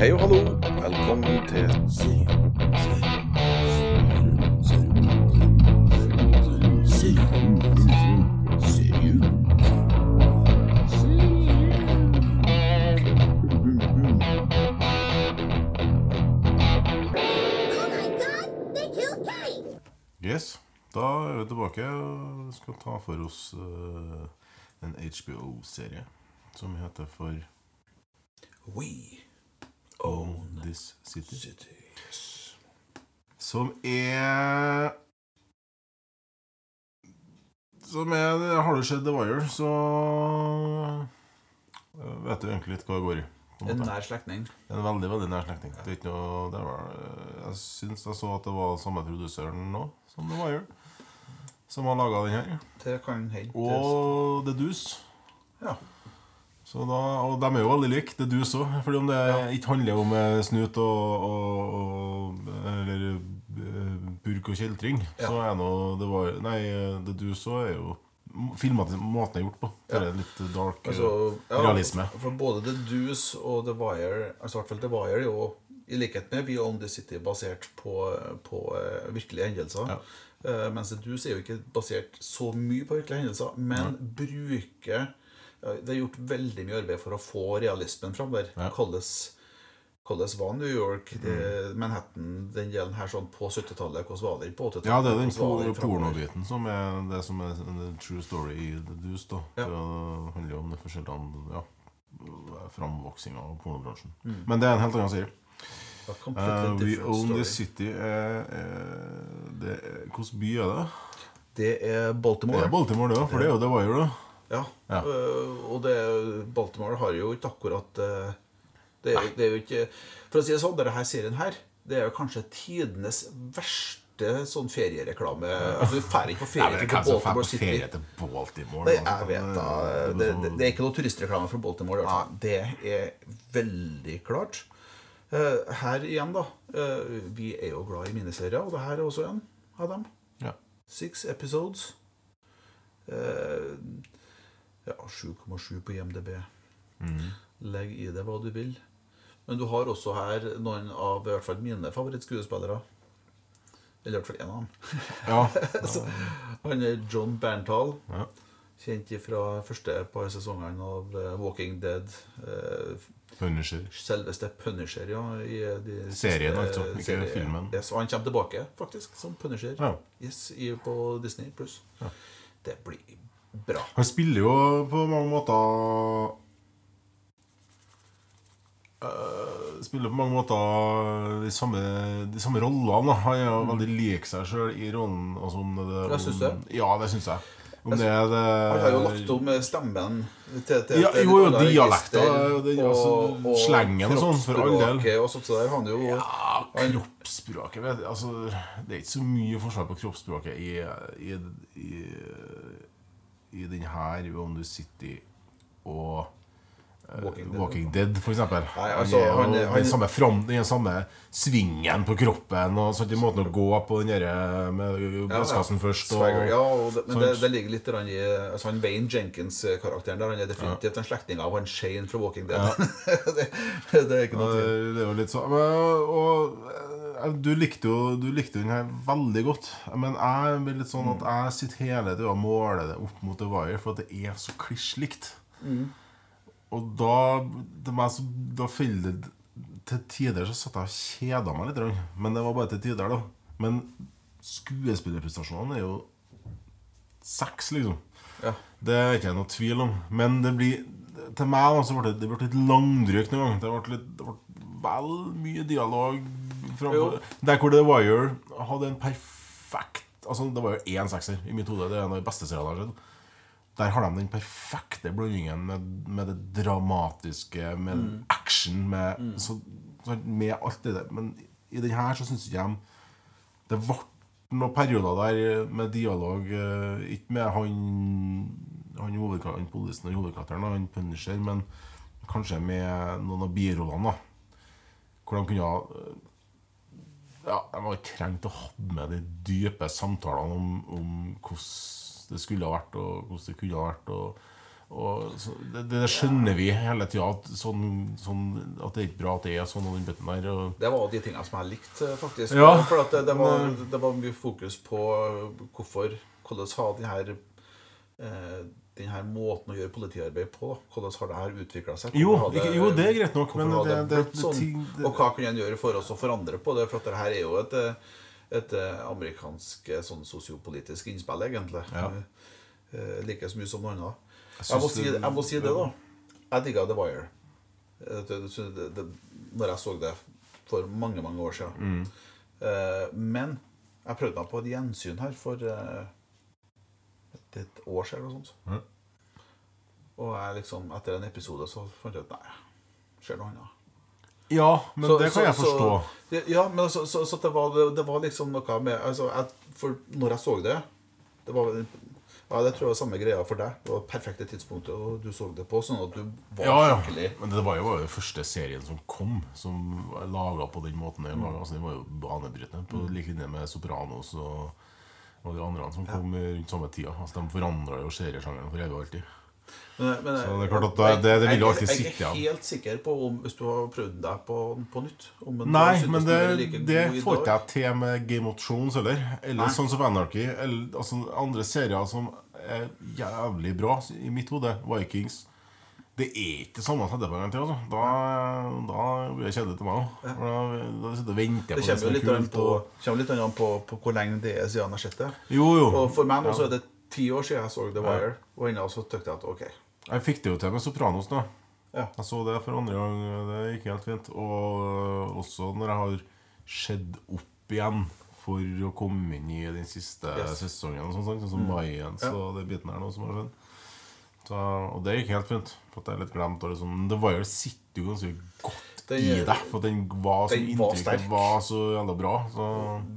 Hei og hallo. Velkommen til Oh my god, they killed Kate! Yes, da er vi tilbake og skal ta for oss eh, en HBO-serie som heter for We This City. City. Som er Som er Har du sett The Wire, så eh, vet du egentlig litt hva det går i. en nær slektning. En veldig veldig nær slektning. Det noe var, Jeg syns jeg så at det var samme produsøren nå som The Wire, som har laga den her. Det kan hende. Og The Deuce. Ja. Så da, og de er jo veldig like, det du så. Fordi om det ikke handler om eh, snut og, og, og Eller burk og kjeltring, så er nå det var, Nei, det du så, er jo Filmet måten jeg er gjort på. Det er litt dark eh, Altså, ja, realisme. For både The Deuce og The Wire Altså i hvert fall The Wire er jo i likhet med We Own The City basert på, på eh, virkelige hendelser. Ja. Eh, mens The Deuce er jo ikke basert så mye på virkelige hendelser, men bruker ja, Det er gjort veldig mye arbeid for å få realismen fram der. Ja. Mm. Hvordan var New York, det, Manhattan, den delen her sånn på 70-tallet? Hvordan var det på 80-tallet? Ja, det er den det pornobiten som er det som er the true story i The Deuce. da Ja. Det handler jo om det forskjellige ja, framvoksinga av pornobransjen. Mm. Men det er en helt annen. A Uh, We Own Own The. City er, er, det Hvilken by er det? Det er Baltimore. Det er Baltimore, det for det var jo da. Ja. Ja. Uh, og det, Baltimore har jo ikke akkurat uh, det, er- det er jo ikke For å si det sånn, denne serien her Det er jo kanskje tidenes verste sånn feriereklame. Altså, Du drar ikke på ferie til Baltimore City. ferie til Baltimore? Nei, jeg vet da. Det, det, er ikke noe turistreklame for Baltimore. Altså. Det er veldig klart. Eh, her igjen, da. vi er jo glad i miniserier, og det her er også en av dem. Ja. Six episodes. Eh, ja, 7,7 på IMDb. Mm. Legg i det hva du vil. Men du har også her noen av i hvert fall mine favorittskuespillere. Eller i hvert fall én av dem. Ja. Så, han er John Bernthal. Ja. Kjent fra første par sesongene av eh, Walking Dead. eh, Punisher. Selveste Punisher, ja. I de Serien, altså, ikke filmen. Yes, og han kommer tilbake, faktisk, som Punisher. Ja. Yes, i, på Disney pluss. Det blir bra. Han spiller jo på mange måter Uh, Spiller på mange måter de samme, de samme rollene. Han er mm. veldig lik seg sjøl i rollen. Altså om det, Ja, syns du? Ja, det syns jeg. Om det er det Han har jo lagt om stemmen til, til, Ja, jo, jo, dialekter, det- altså, slengen og sånn, for all del. Og sånt der. Han jo Ja, kroppsspråket vet, altså, Det er ikke så mye forskjell på kroppsspråket i, i, i, i den her Om du sitter og eh, Walking Walking, Dead. Dead, eksempel. Altså, han er den samme samme svingen på kroppen og sånn, måten å gå på den der med brystkassen først. Og, ja, og det, men det, det ligger litt i altså han Wayne Jenkins-karakteren der. Han er definitivt en slektning av han Shane fra Walking Dead. det, det er ikke noe tvil. det, det er jo litt sånn og, Og eh, du likte jo Du likte den her veldig godt. Men jeg blir litt sånn at jeg sitter hele tida og måler det opp mot The Wire, for at det er så kliss likt. Og da det meg så, Da faller det Til tider så satt jeg og kjeda meg litt. Men det var bare til tider, da. Men skuespillerprestasjonene er jo seks, liksom. Ja. Det er ikke noe tvil om. Men det blir til meg da, så ble det, det ble litt langdrygt noen gang. Det ble, litt, det ble vel mye dialog. Der hvor The Wire hadde en perfekt Altså Det var jo én sekser i mitt hode. Det er en av de beste seriene jeg har sett. Der har de den perfekte blandingen med, med det dramatiske, med Mm. action, med, mm. så, med alt det der. Men i den her så syns ikke jeg Det ble noen perioder der med dialog eh, Ikke med han Han, han politien og hovedkarakteren, han Punisher, men kanskje med noen av birollene. da Hvor de kunne ha eh, ja, De har ikke trengt å ha med de dype samtalene om, om hvordan det skulle ha vært, og hvordan det kunne ha vært. Og Og så, det, det skjønner vi hele tida, at, sånn, sånn, at det er ikke bra at det er sånn. Og den der og, Det var de tingene som jeg likte, faktisk. Ja. For det, det, var, det var mye fokus på hvorfor Hvordan ha de her eh, den her måten å gjøre politiarbeid på, da. hvordan har det her utvikla seg? Jo, ikke- jo, det er greit nok, men det- det- sånn? ting- det- Og hva kan en gjøre for oss å forandre på det? For at det er jo et, et eh, amerikansk eh, sånn sosiopolitisk innspill, egentlig. Ja. Eh, like så mye som noe annet. Jeg Jeg må, si, det- jeg må si det, da. Jeg digga The Wire. Det, det, det, det, når jeg så det for mange, mange år siden. Mm. Men jeg prøvde meg på et gjensyn her for eh, et, år siden eller noe sånt. Mm. Og jeg liksom, etter en episode så fant jeg ut Nei, skjer noe annet. Ja, men Så- det kan så- jeg forstå. Så, ja, men så, så, så det, var, det, var liksom noe med altså, jeg, For når jeg så det Det var ja, det tror jeg var samme greia for deg. Det var det perfekte tidspunktet og du så det på, sånn at du var Ja, ja. skikkelig Men det var jo den første serien som kom, som laga på den måten. Den, var, altså, den var jo banebrytende, på Mm. lik linje med Sopranos og, og de andre som kom rundt samme tida. Altså, de forandra jo seriesjangeren for evig og alltid. Men, men, Så det er klart at det- det- det vil jo alltid sitte igjen. Jeg er ikke helt sikker på om hvis du har prøvd deg på, på nytt Nei, men det, like det får ikke jeg til med Game of Thrones heller. Eller Nei. Sons of Anarchy. Eller altså, andre serier som er jævlig bra i mitt hode. Vikings. Det er ikke det samme som på en tid. Altså. Da, da blir det kjedelig til meg òg. Da, da sitter jeg og venter på det som er kult. på, Og, kommer litt an på, på hvor lenge det er siden jeg har sett det. jo, jo. Og for meg nå så er det ti år siden jeg så The Wire, og ennå så tykte jeg at ok. Jeg fikk det jo til med Sopranos nå. Ja. Jeg så det for andre gang. Det gikk helt fint. Og også når jeg har sett opp igjen for å komme inn i den siste Yes. sesongen, sånn, sånn som Mayans Ja. og den biten her nå som har skjedd. Så, og det gikk helt fint. For at jeg er litt glemt. Og liksom, The Wire sitter jo ganske godt Den i deg. For den var så var inntrykket sterk. var så jævla bra. Så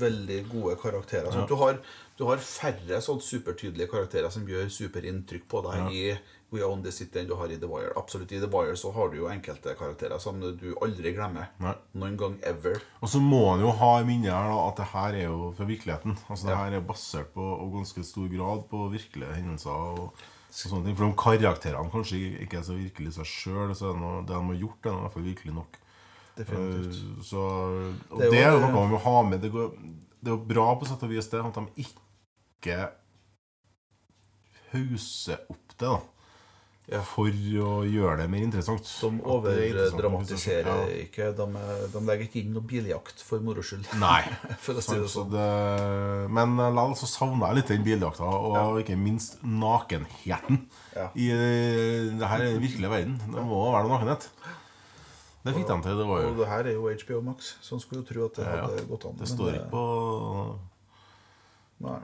Veldig gode karakterer. Ja. du, har, du har færre sånn supertydelige karakterer som gjør superinntrykk på deg i We Own The City enn du har i The Wire. Absolutt I The Wire så har du jo enkelte karakterer som du aldri glemmer. Nei. Noen gang ever. Og så må en jo ha i minnet her da, at det her er jo fra virkeligheten. Altså Det Ja. her er basert på og ganske stor grad på virkelige hendelser. Og, ting For de karakterene kanskje ikke er så virkelig seg sjøl, det de har gjort, er i hvert fall virkelig nok. Definitivt. Eh, Så, og Det er jo noe man må ha med. Det, går, det er jo bra på sett og vis det at de ikke hauser opp det, da. Ja. For å gjøre det mer interessant. Som er overdramatiserer Ja. ikke. De, de legger ikke inn noe biljakt for moro skyld. Nei. For å si det Så sånn. det, men likevel så savna jeg litt den biljakta, og ikke minst nakenheten. Ja. I det her er den virkelige verden. Det må være noe nakenhet. Det fikk de til. Det var Og jo det her er jo HBO Max, så en skulle jo tro at det Ja, ja. hadde gått an. Det står ikke på Nei.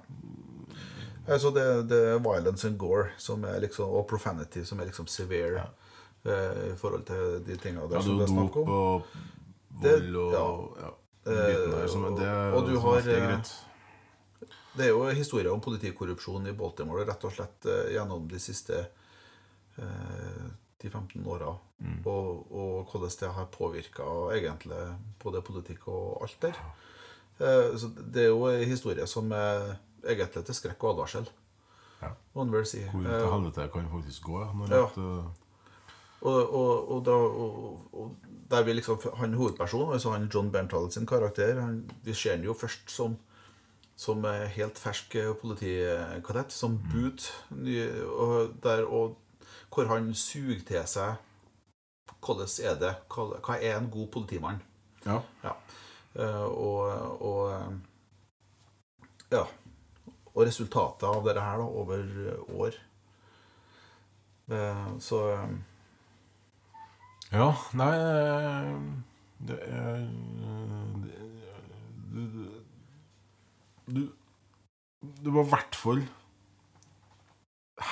Altså det, det er violence and gore som liksom, og profanity som er liksom severe eh, i forhold til de tingene der Ja, som det er snakk om. og Det- vold og ja. ja. der, som, det er og du har, eh, greit. Det er jo historier om politikorrupsjon i Baltimore rett og slett eh, gjennom de siste eh, 10-15 åra. Mm. Og, og hvordan det har påvirka egentlig både politikk og alt der. Eh, så det er jo en historie som er egentlig til skrekk og advarsel. Ja. Må vel si. Hvor Eh, til helvete kan faktisk gå. Når Ja. at, eh, Og, og, og, da, og, og der vi liksom, han hovedpersonen, altså han John Bernthal sin karakter, han, vi ser han jo først som som eh, helt fersk eh, politikadett, som bud, ny- og, der, og hvor han suger til seg hvordan er det, hva, hva er en god politimann? ja. Ja. Eh, og, og eh, ja. Og resultatet av dette her da, over eh, år. Eh, Så eh, Ja, nei Det er du, du, du må i hvert fall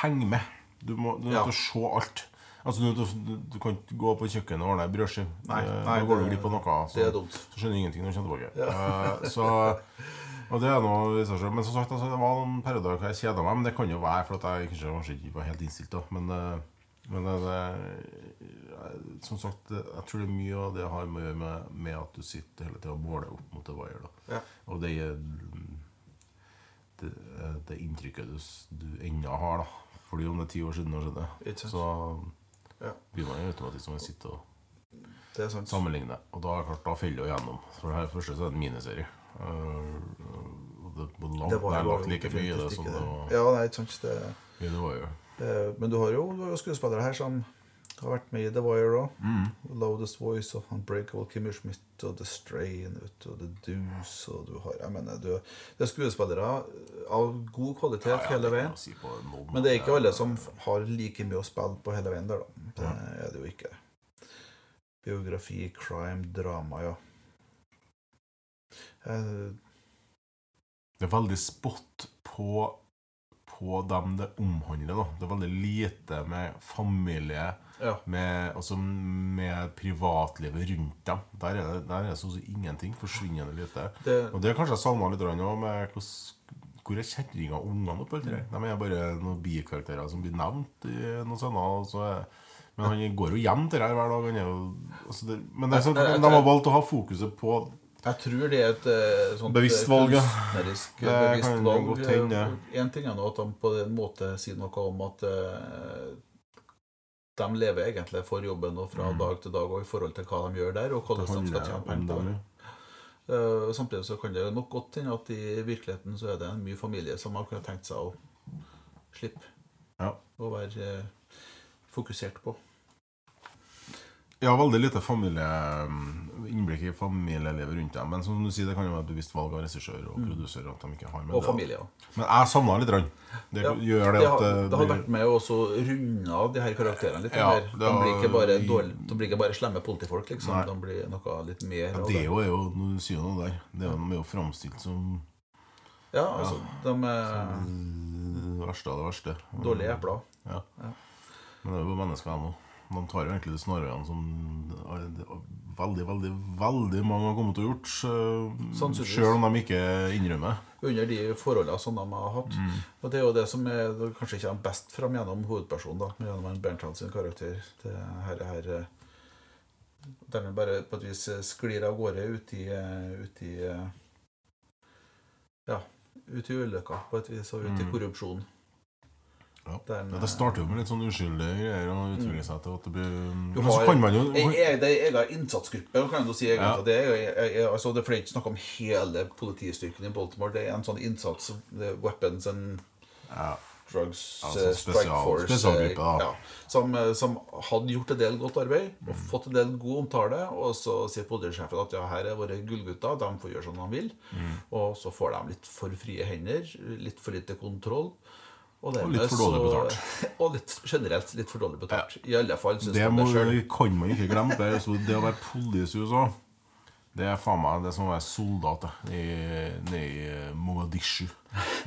henge med. Du må du må Ja. se alt. Altså, du, du, du kan ikke gå på kjøkkenet og ordne ei brødskive. Da går du glipp av noe. Så, det er dumt. så skjønner du ingenting når du kommer tilbake. Eh, så, og det er noe. Men som sagt, altså, det var noen perioder hvor jeg kjeda meg. Men det kan jo være for jeg kanskje, kanskje ikke var helt innstilt. da Men, eh, men det, det, som sagt, jeg tror det er mye av det har med å gjøre med, med at du sitter hele tida og måler opp mot det Wire. Ja. Og det, det, det inntrykket du, du ennå har da Fordi om det er ti år siden det skjedde, så Ja. begynner man automatisk som sitte og sammenligner. Og da klart, da faller jo gjennom. For det her første så er det en miniserie. Uh, det, langt, Det var jo lagt like mye i det som det var. Ja, nei, ikke sant. Det, Ja, det var jo Eh, Men du har jo jo skuespillere her som har vært med i The Wire òg. Mm. Loudest Voice of Unbreakable Kimmy Schmidt og The Strain og The Deuce og du har Jeg mener, du, det er skuespillere av god kvalitet hele veien. Si Men det er ikke alle som har like mye å spille på hele veien der, da. Det er det jo ikke. Biografi, crime, drama, ja. Jeg, Det er veldig spot på på dem det omhandler. da Det er veldig lite med familie, ja. med, altså med privatlivet rundt dem. Der er det, der er det så så ingenting. Forsvinnende lite. Det, Og det er kanskje jeg savna litt òg, med hvor er kjerringa og ungene oppi alt det der? De er bare noen bikarakterer som blir nevnt i noen scener. er- Men han går jo hjem til det her hver dag. Han er jo, altså det, men det er sånn, de har valgt å ha fokuset på Jeg tror det er et eh, sånt Bevisst eh, valg, ja. kunstnerisk bevisst valg. En ting er nå at de på en måte sier noe om at eh, de lever egentlig for jobben og fra dag til dag og i forhold til hva de gjør der, og hvordan de skal tjene penger på det. Uh, Samtidig så kan det nok godt hende at i virkeligheten så er det en mye familie som har kunnet tenkt seg å slippe Ja. å være uh, fokusert på. Ja, veldig lite familie innblikk i familielivet rundt dem. Men som du sier, det kan jo være et bevisst valg av regissør og produsør. at de ikke har med. Og det. ja. Men jeg savna litt. Rann. Det Ja, gjør det Det at har, det, det har vært med å runde av de her karakterene litt Ja, De blir ikke bare, dårlig, de blir ikke bare slemme politifolk, liksom. Nei. De blir noe litt mer ja, det er jo, Når du sier noe der, det er jo, framstilt som Ja, altså, de er det verste av det verste. dårlige epler. Ja. Men det er jo mennesker, de òg. De tar jo egentlig de snarveiene som veldig, veldig, veldig mange har kommet til å gjort. Sannsynligvis. Sjøl om de ikke innrømmer. Under de forholdene som de har hatt. Mm. Og det er jo det som er det kanskje ikke kommer best fram gjennom hovedpersonen, da, men gjennom en Berntland sin karakter. Det her, her eh, Der han bare på et vis eh, sklir av gårde ut i, eh, ut i eh, Ja, ut i ulykka på et vis, og ut i korrupsjon. Mm. Ja. Det starter jo med litt sånn uskyldige greier, og utvikler seg til at det blir Mm. Du har, så kan man jo jeg, jeg, det er en egen innsatsgruppe. kan du si. Ja. Det er, altså, det er flere snakk om hele politistyrken i Baltimore. Det er en sånn innsats Weapons and ja. Drugs sånn Strike Force. Ja, som, eh, som hadde gjort en del godt arbeid og Mm. fått en del god omtale. Og så sier politisjefen at ja, her er våre gullgutter, de får gjøre som de vil. Mm. Og så får de litt for frie hender, litt for lite kontroll. Og, litt for dårlig betalt. Og litt, generelt litt for dårlig betalt. I alle fall syns de Det det selv. kan man ikke glemme. Det, er så det å være politi i USA Det er faen meg det er som å være soldat det, i, i Mogadishu.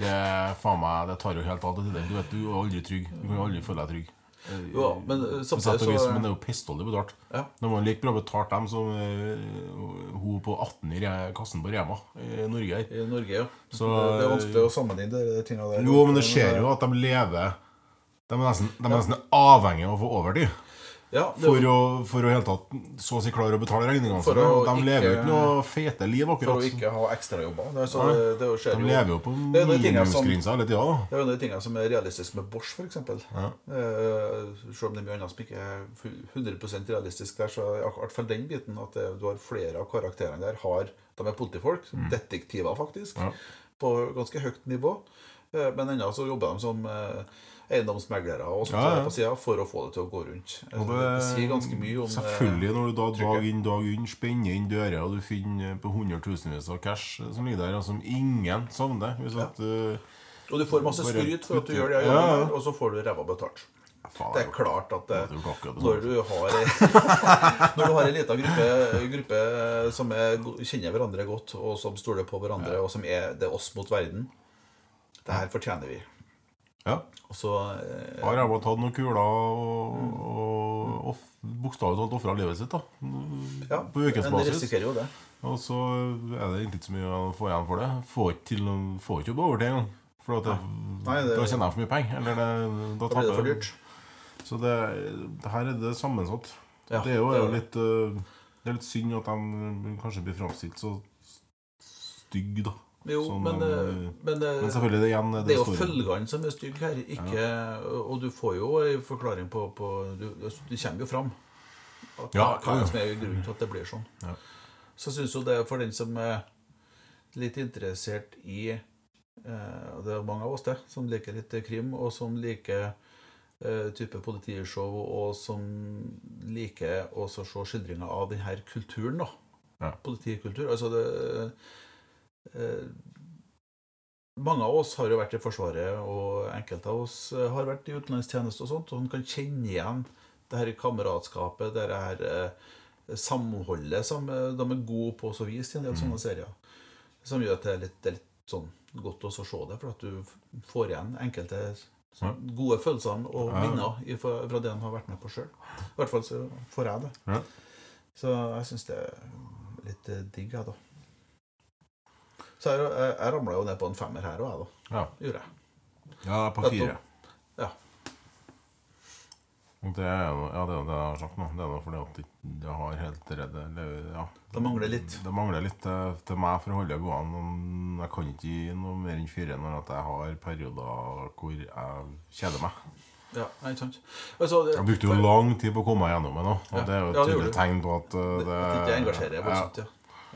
Det er faen meg Det tar jo helt av til tider. Du vet, du er aldri trygg. Du kan aldri føle deg trygg. Men eh, sett samtidig så men det er jo pissdårlig betalt. Ja. De var like bra betalt dem som uh, hun på 18 i kassen på Rema i Norge. I Norge, ja. Så- det, det er vanskelig å sammenligne de de tingene der. Jo, men det skjer jo at de lever De er nesten, de er nesten avhengig av å få overtid. Ja, For å, for å helt tatt så å si klare å betale regningene sine. De ikke- lever jo ikke noe fete liv, akkurat. For å ikke ha ekstrajobber. Det, er så, Nei. det, det skjer De jo lever jo på minimumsgrensa hele tida. da. Det er jo en av de tingene som er realistisk med Bosch, f.eks. Ja. Eh, selv om det er mye annet som ikke er 100% realistisk der, så er i hvert fall den biten at det, du har flere av karakterene der har De er politifolk, detektiver faktisk, Mm. Ja. på ganske høyt nivå. Eh, men ennå så jobber de som eh, eiendomsmeglere og sånt Ja, ja. på sida for å få det til å gå rundt. Eh, Og det, sier ganske mye om eh, Selvfølgelig, når du da dag inn dag inn spenner inn dører, og du finner på hundretusenvis av cash som ligger der, og som ingen savner Hvis at uh, Og du får masse skryt for at du gjør det, Ja, ja. og så får du ræva betalt. faen, Det er klart at det, det det når du har Når du har en liten gruppe, gruppe som er, kjenner hverandre godt, og som stoler på hverandre, og som er det er oss mot verden Det her fortjener vi. Ja. Og så eh, Har bare tatt noen kuler og, og, og bokstavelig talt ofra livet sitt, da. ja, På ukesbasis. Og så er det egentlig ikke så mye å få igjen for det. Får ikke til noen- får ikke jobb over til engang. For at det, Nei, det- da tjener jeg for mye penger. Eller det, da blir det for dyrt. Så det, det her er det sammensatt. Ja, det er jo, det er jo litt øh, Det er litt synd at de kanskje blir framstilt så stygge, da. Jo, som, men, men, eh, men, eh, Men selvfølgelig, det igjen Det, det er jo følgene som er stygge her, ikke Og du får jo en forklaring på, på du, du kommer jo fram. At, Ja, hva ja. som er grunnen til at det blir sånn. Ja. Så syns jo det for den som er litt interessert i eh, Og det er mange av oss det, som liker litt krim, og som liker eh, type politishow, og som liker også å se skildringer av denne kulturen, da. Ja. Politikultur. Altså det eh, mange av oss har jo vært i Forsvaret, og enkelte av oss eh, har vært i utenlandstjeneste og sånt, og man kan kjenne igjen det her kameratskapet, det her eh, samholdet som eh, de er gode på å vise i en del Mm. sånne serier. Som gjør at det er litt, det er litt sånn godt å se det, for at du får igjen enkelte gode følelser og minner fra, fra det en har vært med på sjøl. I hvert fall så får jeg det. Så jeg syns det er litt eh, digg, jeg, da. Så jeg, jeg, jeg ramla jo ned på en femmer her òg, jeg, da. Ja. Gjorde jeg. Ja, på fire. Ja. Det er jo ja, det, er det jeg har sagt nå. Det er jo fordi at det- har helt redd det, ja. Det mangler litt. Det mangler litt til, til meg for å holde gående. Jeg kan ikke gi noe mer enn fire når at jeg har perioder hvor jeg kjeder meg. Ja, ikke sant. Altså, det, Jeg brukte jo lang tid på å komme meg gjennom det nå. Og Ja. det er jo et tydelig tegn på at uh, det, det at ikke engasjerer voldsomt, ja.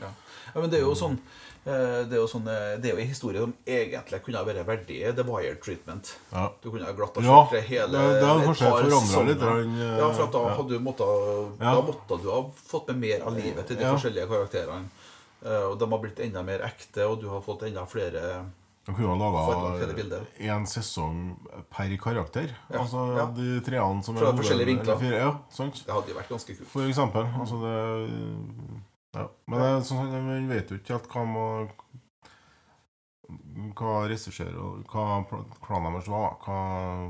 Ja. ja. Men det er jo sånn eh, det er jo sånn, eh, det er jo en historie som egentlig kunne ha vært verdig The Wire Treatment. Ja. Du kunne ha glatt ha Ja, det hele ja, det hadde kanskje forandret litt, grann, eh, Ja, for da hadde du måttet, Ja. Da måtte du ha fått med mer av livet til de forskjellige karakterene. Eh, Og de har blitt enda mer ekte, og du har fått enda flere De kunne ha laga én sesong per karakter. Altså de treene som Fra forskjellige vinkler. fire-? Det hadde jo vært ganske kult. For eksempel. Altså det Ja. Men det er sånn, man vet jo ikke helt hva man hva regissører og hva planene deres var. Hva,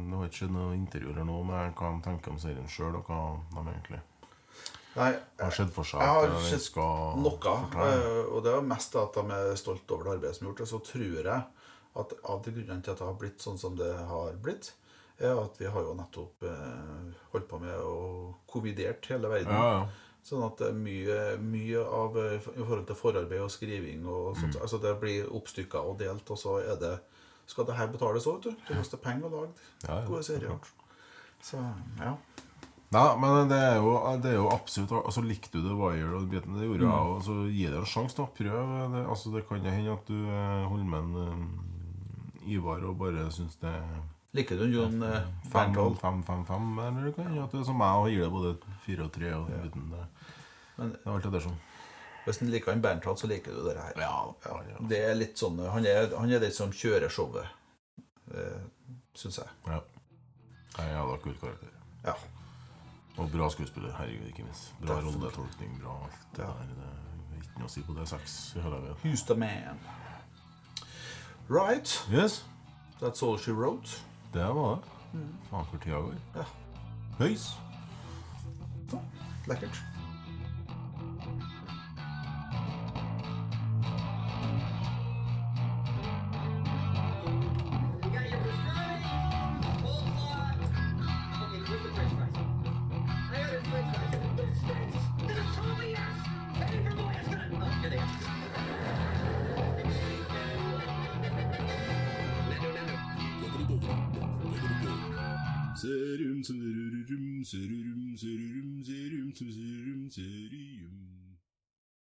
det har ikke skjedd noe intervju eller noe med hva de tenker om serien sjøl, og hva de egentlig Nei, har skjedd for seg Jeg har sett noe. eh, Og det er mest at de er stolt over det arbeidet som er gjort. Og så tror jeg at av de grunnene til at det har blitt sånn som det har blitt, er at vi har jo nettopp eh, holdt på med å covidert hele verden. Ja, ja. Sånn at er mye, mye av eh, I forhold til forarbeid og skriving og sånt, altså det blir oppstykka og delt, og så er det Skal det her betales òg, vet du? Det koster penger å lage Ja, ja, gode serier. Så ja. Nei, men det er jo, det er jo absolutt Altså Likte du The Wire og biten, det gjorde Mm. og Så gi det en sjanse, da. Prøv. Det, altså, det kan hende at du eh, holder med en eh, Ivar og bare syns det er Liker du Jon eh, fem, Bernhold? fem, fem, fem, eller du kan ja, det er som meg og gir det både fire og tre. Og uten det. Men det er alt det der sånn. hvis du liker han Bernthal, så liker du det her. Ja, Ja, ja. det er litt sånn Han er, han er den som kjører showet, eh, syns jeg. ja. Nei, Jævla kul karakter. Ja. Og bra skuespiller. Herregud, ikke minst. Bra rolletolkning. Bra alt det Ja. der. Det er ikke noe å si på det. Seks i hele veien. Who's the man? Right. Yes, That's all she wrote. Det var det. Faen, hvor tida går. Ja. Høys. Lekkert.